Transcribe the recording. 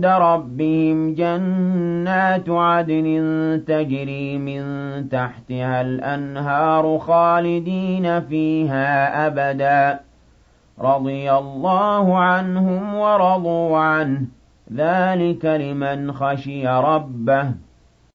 عِندَ رَبِّهِمْ جَنَّاتُ عَدْنٍ تَجْرِي مِن تَحْتِهَا الْأَنْهَارُ خَالِدِينَ فِيهَا أَبَدًا ۖ. رَّضِيَ اللَّهُ عَنْهُمْ وَرَضُوا عَنْهُ ۚ. ذَٰلِكَ لِمَنْ خَشِيَ رَبَّهُ.